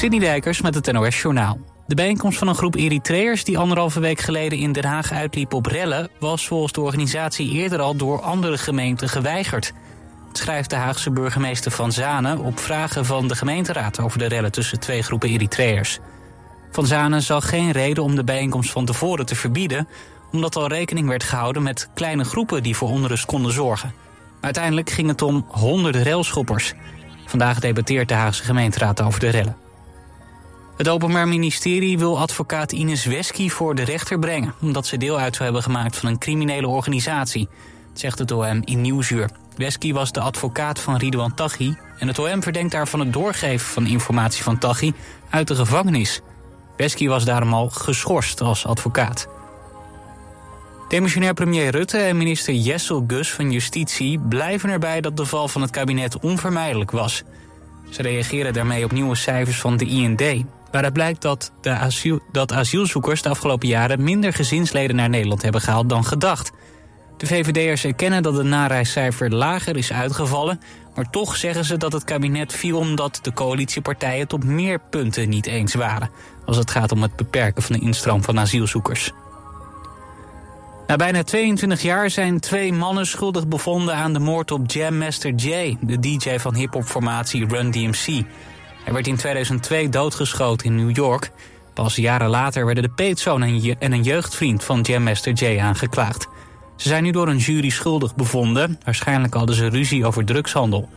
Sidney Dijkers met het NOS Journaal. De bijeenkomst van een groep Eritreërs die anderhalve week geleden in Den Haag uitliep op rellen... was volgens de organisatie eerder al door andere gemeenten geweigerd. Schrijft de Haagse burgemeester Van Zanen op vragen van de gemeenteraad... over de rellen tussen twee groepen Eritreërs. Van Zanen zag geen reden om de bijeenkomst van tevoren te verbieden... omdat al rekening werd gehouden met kleine groepen die voor onrust konden zorgen. Uiteindelijk ging het om honderden railschoppers. Vandaag debatteert de Haagse gemeenteraad over de rellen. Het Openbaar Ministerie wil advocaat Ines Wesky voor de rechter brengen... omdat ze deel uit zou hebben gemaakt van een criminele organisatie. zegt het OM in Nieuwsuur. Wesky was de advocaat van Ridouan Taghi... en het OM verdenkt haar van het doorgeven van informatie van Taghi uit de gevangenis. Wesky was daarom al geschorst als advocaat. Demissionair premier Rutte en minister Jessel Gus van Justitie blijven erbij dat de val van het kabinet onvermijdelijk was. Ze reageren daarmee op nieuwe cijfers van de IND. Waaruit blijkt dat, de asiel, dat asielzoekers de afgelopen jaren minder gezinsleden naar Nederland hebben gehaald dan gedacht. De VVD'ers erkennen dat het nareiscijfer lager is uitgevallen, maar toch zeggen ze dat het kabinet viel omdat de coalitiepartijen tot meer punten niet eens waren. Als het gaat om het beperken van de instroom van asielzoekers. Na bijna 22 jaar zijn twee mannen schuldig bevonden aan de moord op Jam Master Jay, de DJ van hip-hopformatie Run DMC. Hij werd in 2002 doodgeschoten in New York. Pas jaren later werden de peetzoon en een jeugdvriend van Jam Master Jay aangeklaagd. Ze zijn nu door een jury schuldig bevonden. Waarschijnlijk hadden ze ruzie over drugshandel.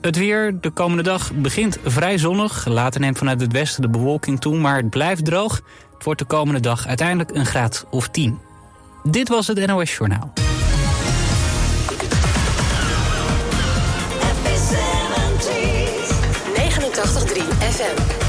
Het weer de komende dag begint vrij zonnig. Later neemt vanuit het westen de bewolking toe, maar het blijft droog. Het wordt de komende dag uiteindelijk een graad of 10. Dit was het NOS Journaal. FM.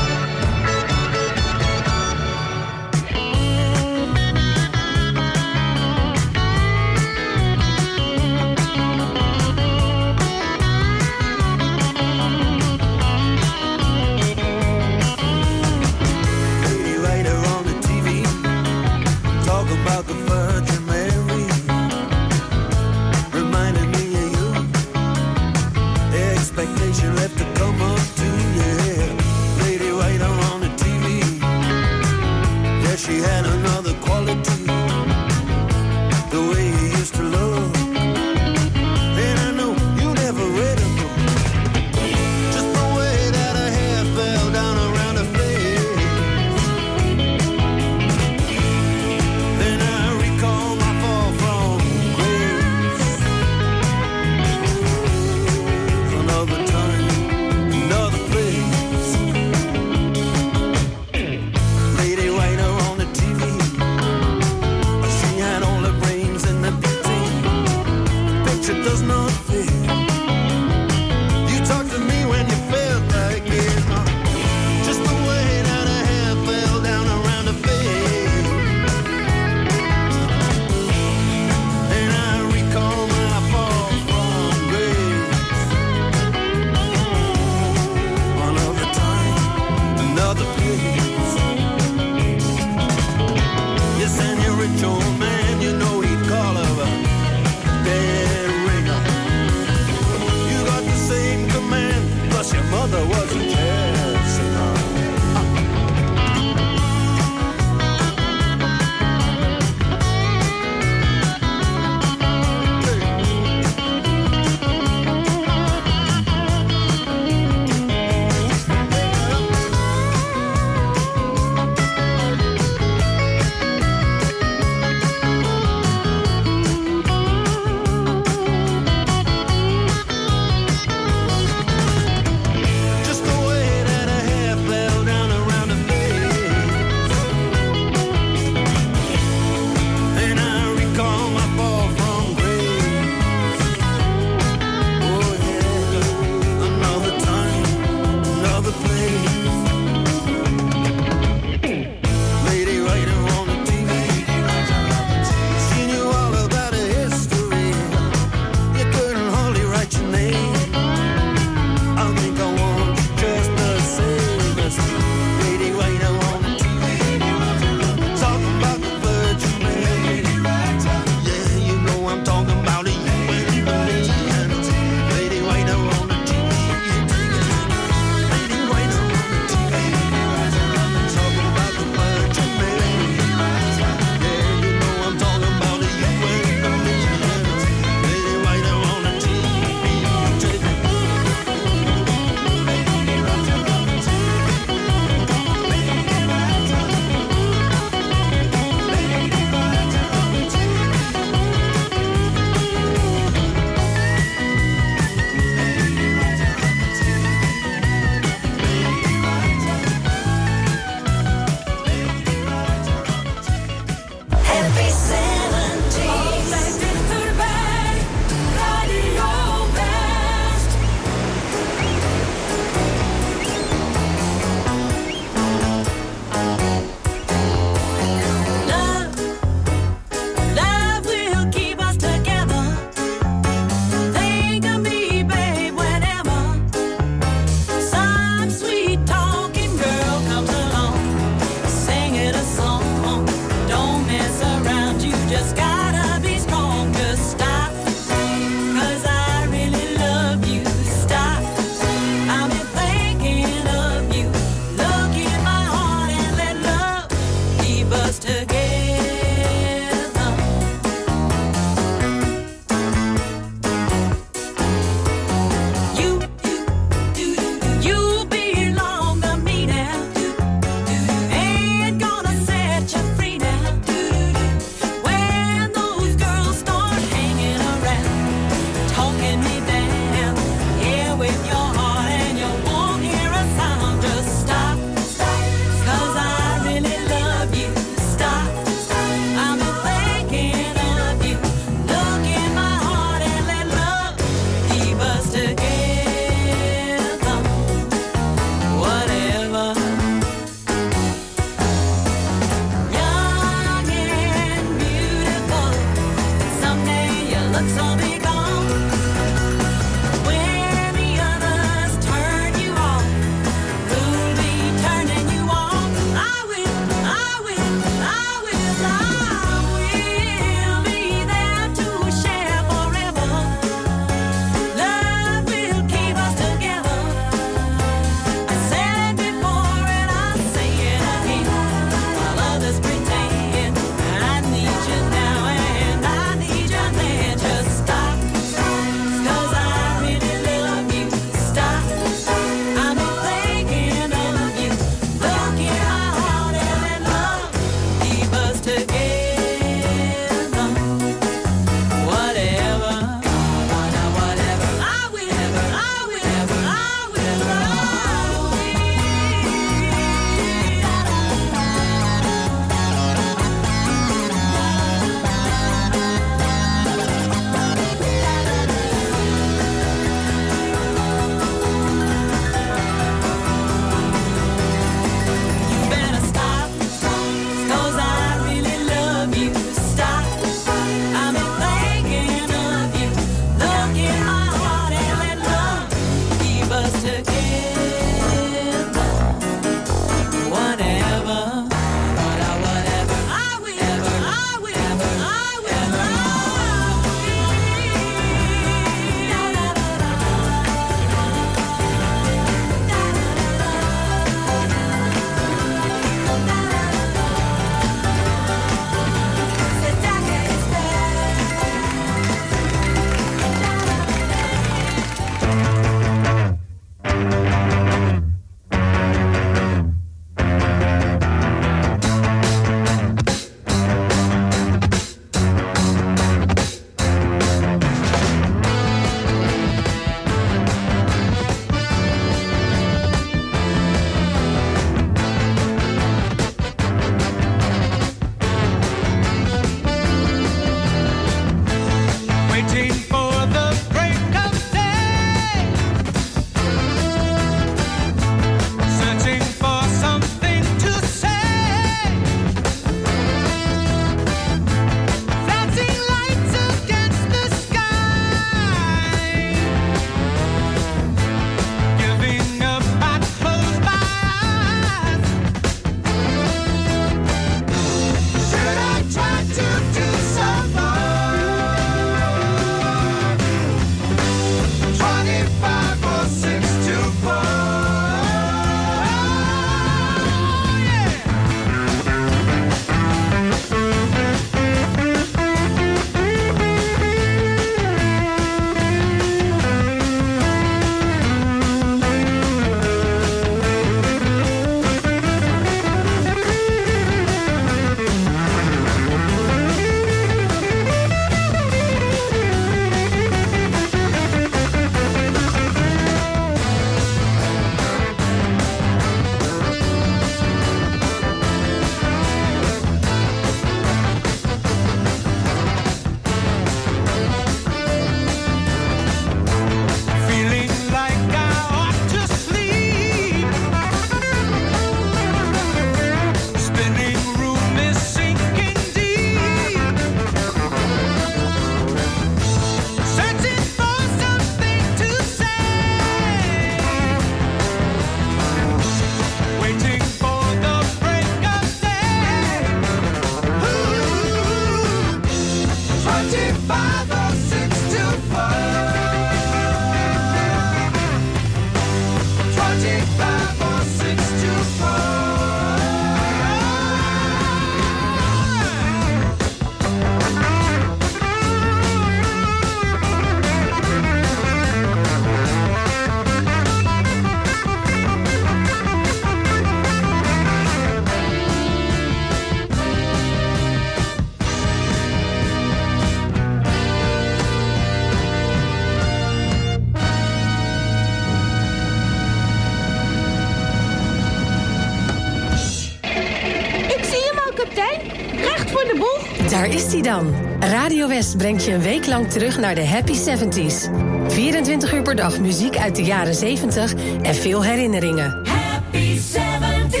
Hij dan. Radio West brengt je een week lang terug naar de Happy 70s. 24 uur per dag muziek uit de jaren 70 en veel herinneringen. Happy 70s.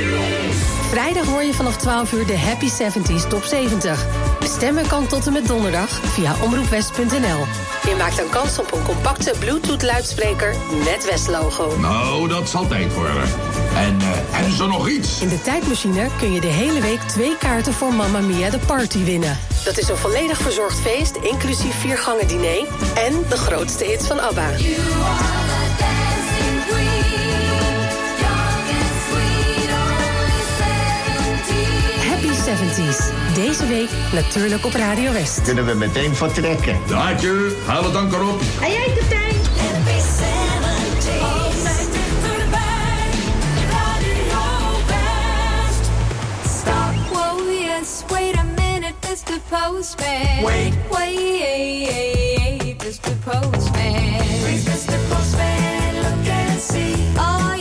Vrijdag hoor je vanaf 12 uur de Happy 70s Top 70. Stemmen kan tot en met donderdag via omroepwest.nl. Je maakt dan kans op een compacte Bluetooth-luidspreker met West-logo. Nou, dat zal tijd worden. En uh, is er nog iets? In de tijdmachine kun je de hele week twee kaarten voor Mamma Mia de Party winnen. Dat is een volledig verzorgd feest, inclusief vier gangen diner... en de grootste hits van ABBA. 70s. Deze week natuurlijk op Radio West. Kunnen we meteen vertrekken? Daadje, haal het anker op. En jij, kapitein? Happy 70s. Altijd dichterbij. Radio West. Stop, whoa, yes, wait a minute, Mr. Postman. Wait. Wait, Mr. Postman. Please, Mr. Postman, look and see. Oh,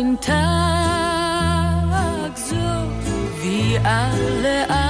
ein Tag so wie alle anderen.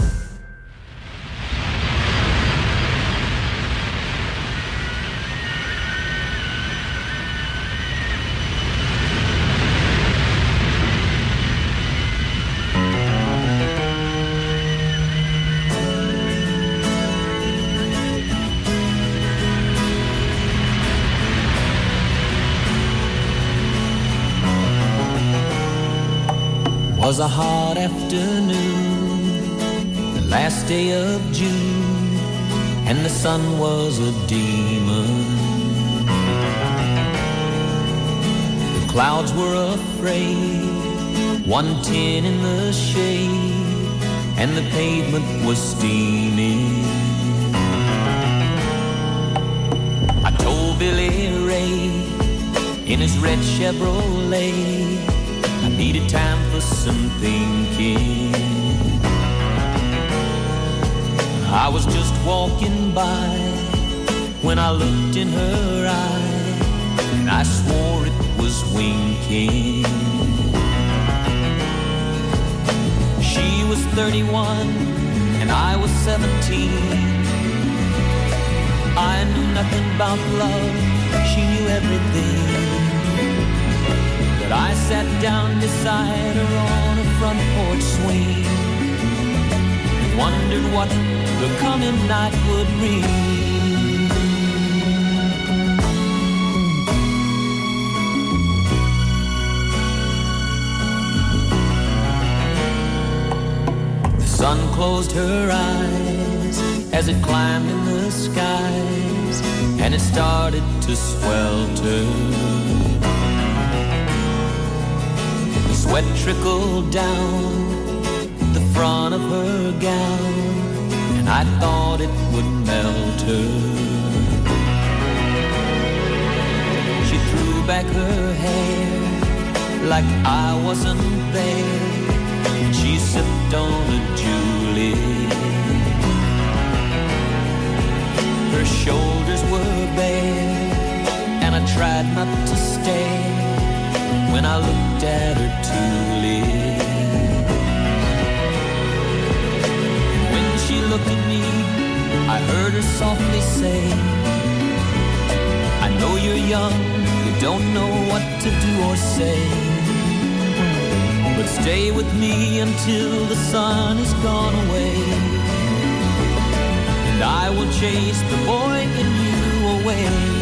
Was a hot afternoon, the last day of June, and the sun was a demon. The clouds were afraid, one tin in the shade, and the pavement was steaming. I told Billy Ray in his red Chevrolet. Needed time for some thinking. I was just walking by when I looked in her eye, and I swore it was winking. She was 31, and I was 17. I knew nothing about love, she knew everything. But I sat down beside her on a front porch swing and wondered what the coming night would bring. The sun closed her eyes as it climbed in the skies and it started to swelter. Sweat trickled down the front of her gown, and I thought it would melt her. She threw back her hair like I wasn't there, and she sipped on a julep. Her shoulders were bare, and I tried not to stare when I looked at her tulip. When she looked at me, I heard her softly say, I know you're young, you don't know what to do or say. But stay with me until the sun has gone away. And I will chase the boy in you away.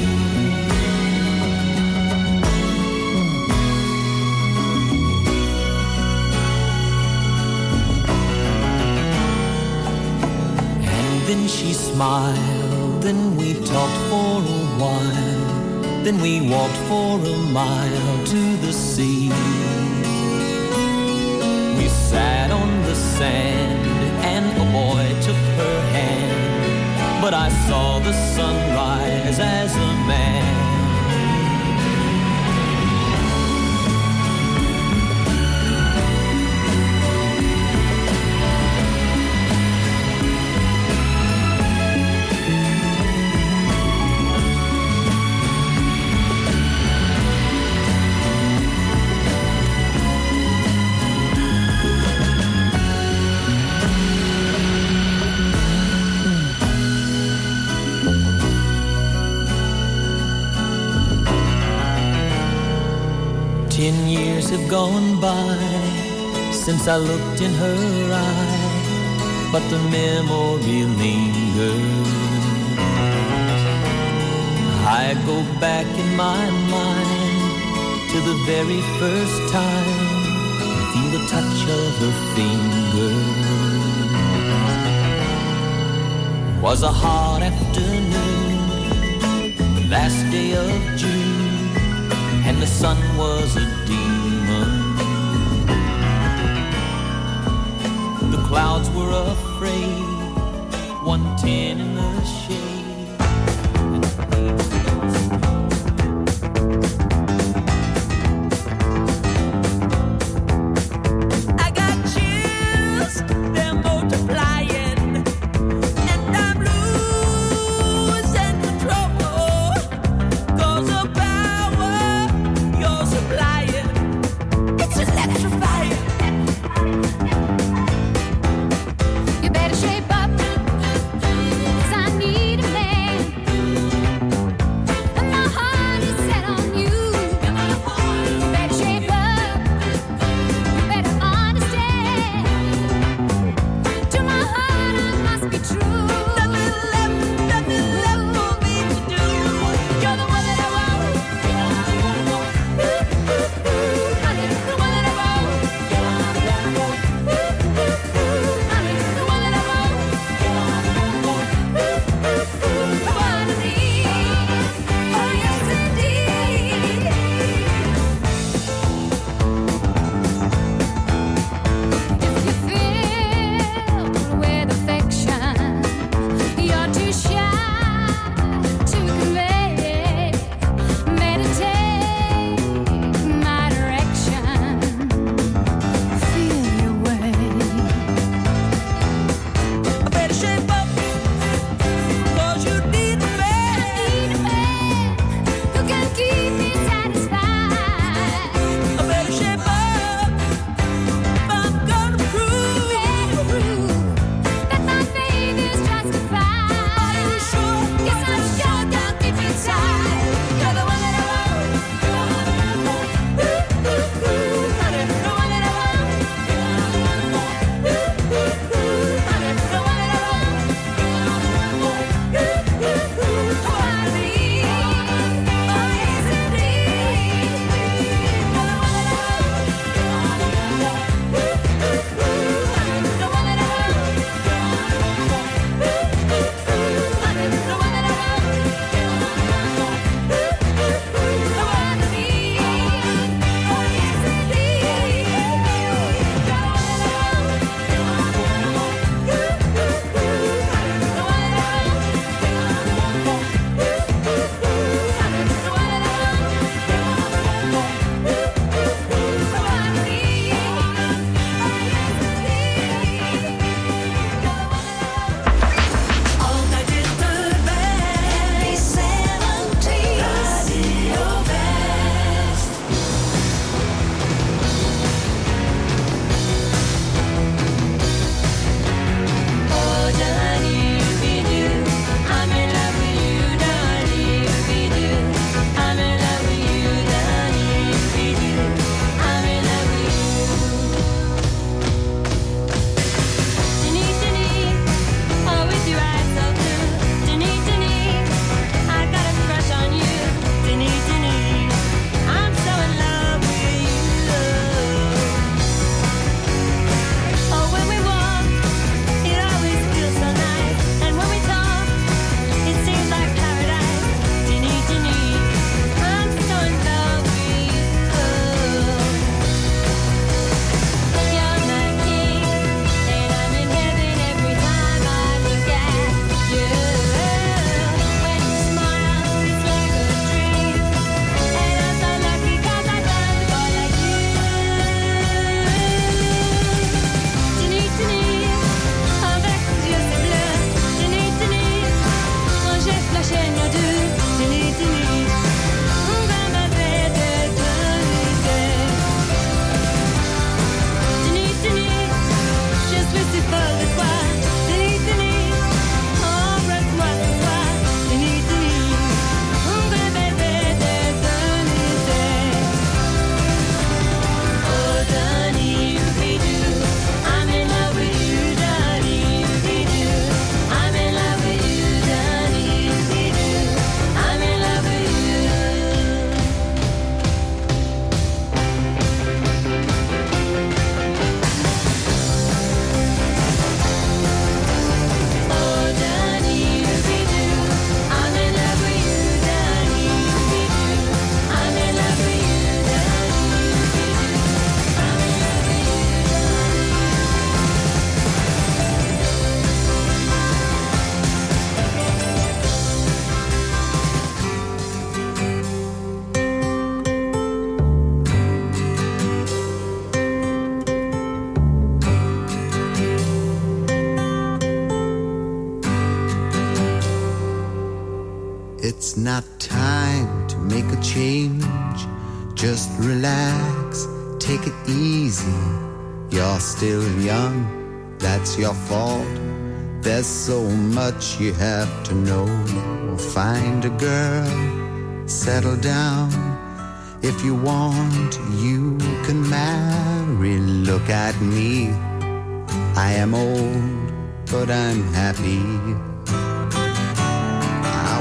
She smiled. Then we talked for a while. Then we walked for a mile to the sea. We sat on the sand and a boy took her hand. But I saw the sunrise as a man. Have gone by since I looked in her eye, but the memory lingers. I go back in my mind to the very first time, and feel the touch of her fingers. Was a hot afternoon, last day of June and the sun was a demon. Clouds were afraid, 110 in the shade. Not time to make a change. Just relax, take it easy. You're still young, that's your fault. There's so much you have to know. Find a girl, settle down. If you want, you can marry. Look at me. I am old, but I'm happy.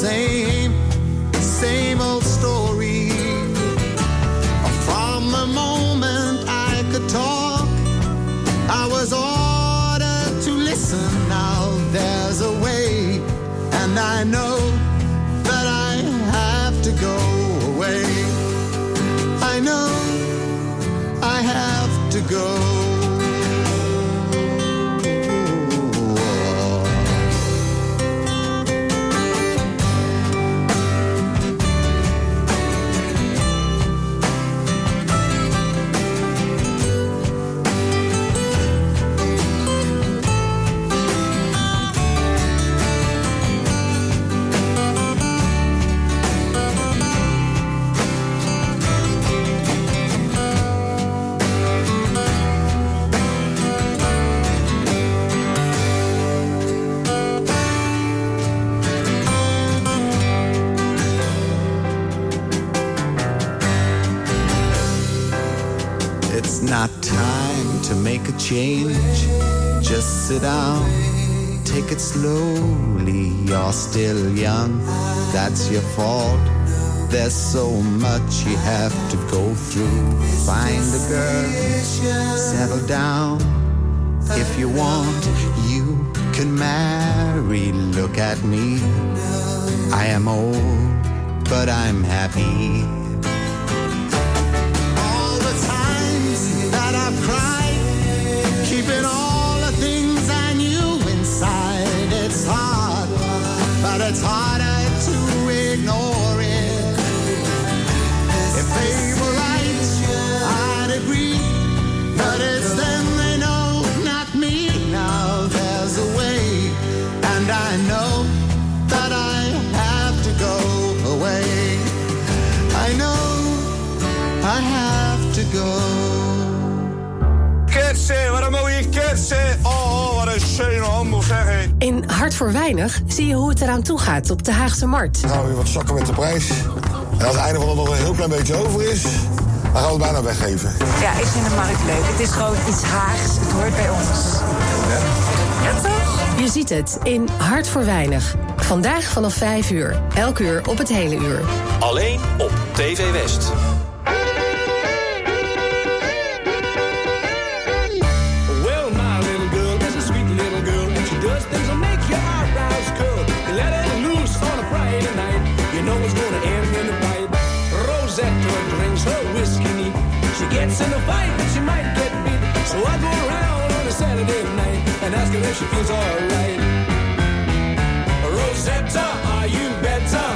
Same slowly. You're still young, that's your fault. There's so much you have to go through. Find a girl, settle down. If you want, you can marry. Look at me. I am old, but I'm happy. Voor Weinig zie je hoe het eraan toe gaat op de Haagse Markt. Dan gaan we weer wat zakken met de prijs. En als het einde van de nog een heel klein beetje over is, dan gaan we het bijna weggeven. Ja, ik vind de markt leuk. Het is gewoon iets Haags. Het hoort bij ons. Ja, toch? Je ziet het in Hart voor Weinig. Vandaag vanaf 5 uur. Elk uur op het hele uur. Alleen op TV West. In a fight, but she might get beat. So I go around on a Saturday night and ask her if she feels alright. Rosetta, are you better?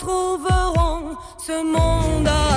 retrouverons ce monde.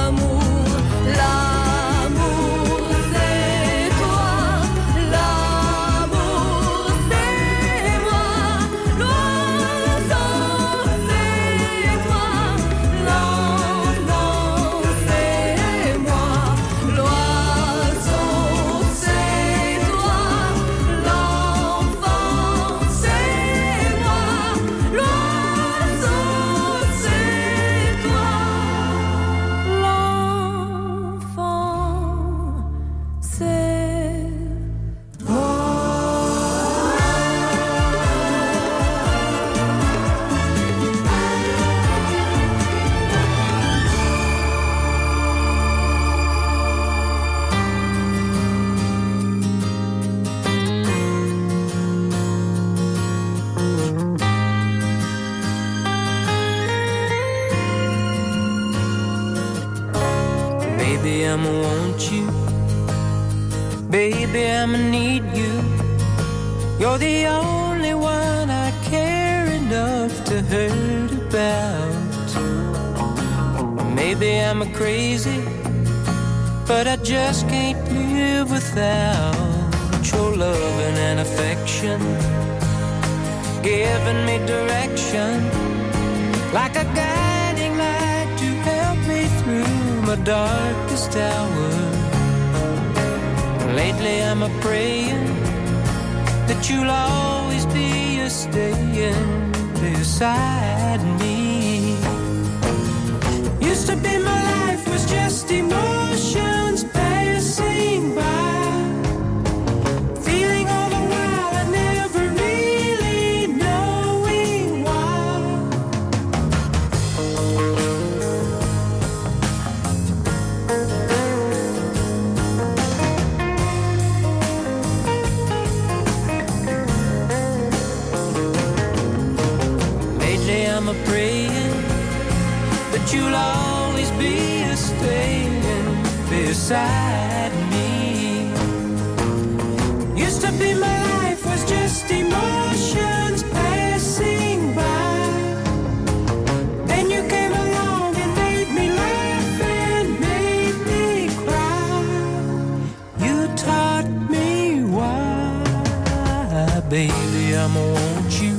without your loving and affection, giving me direction like a guiding light to help me through my darkest hour. Lately, I'm a praying that you'll always be a staying beside. baby, I'm want you.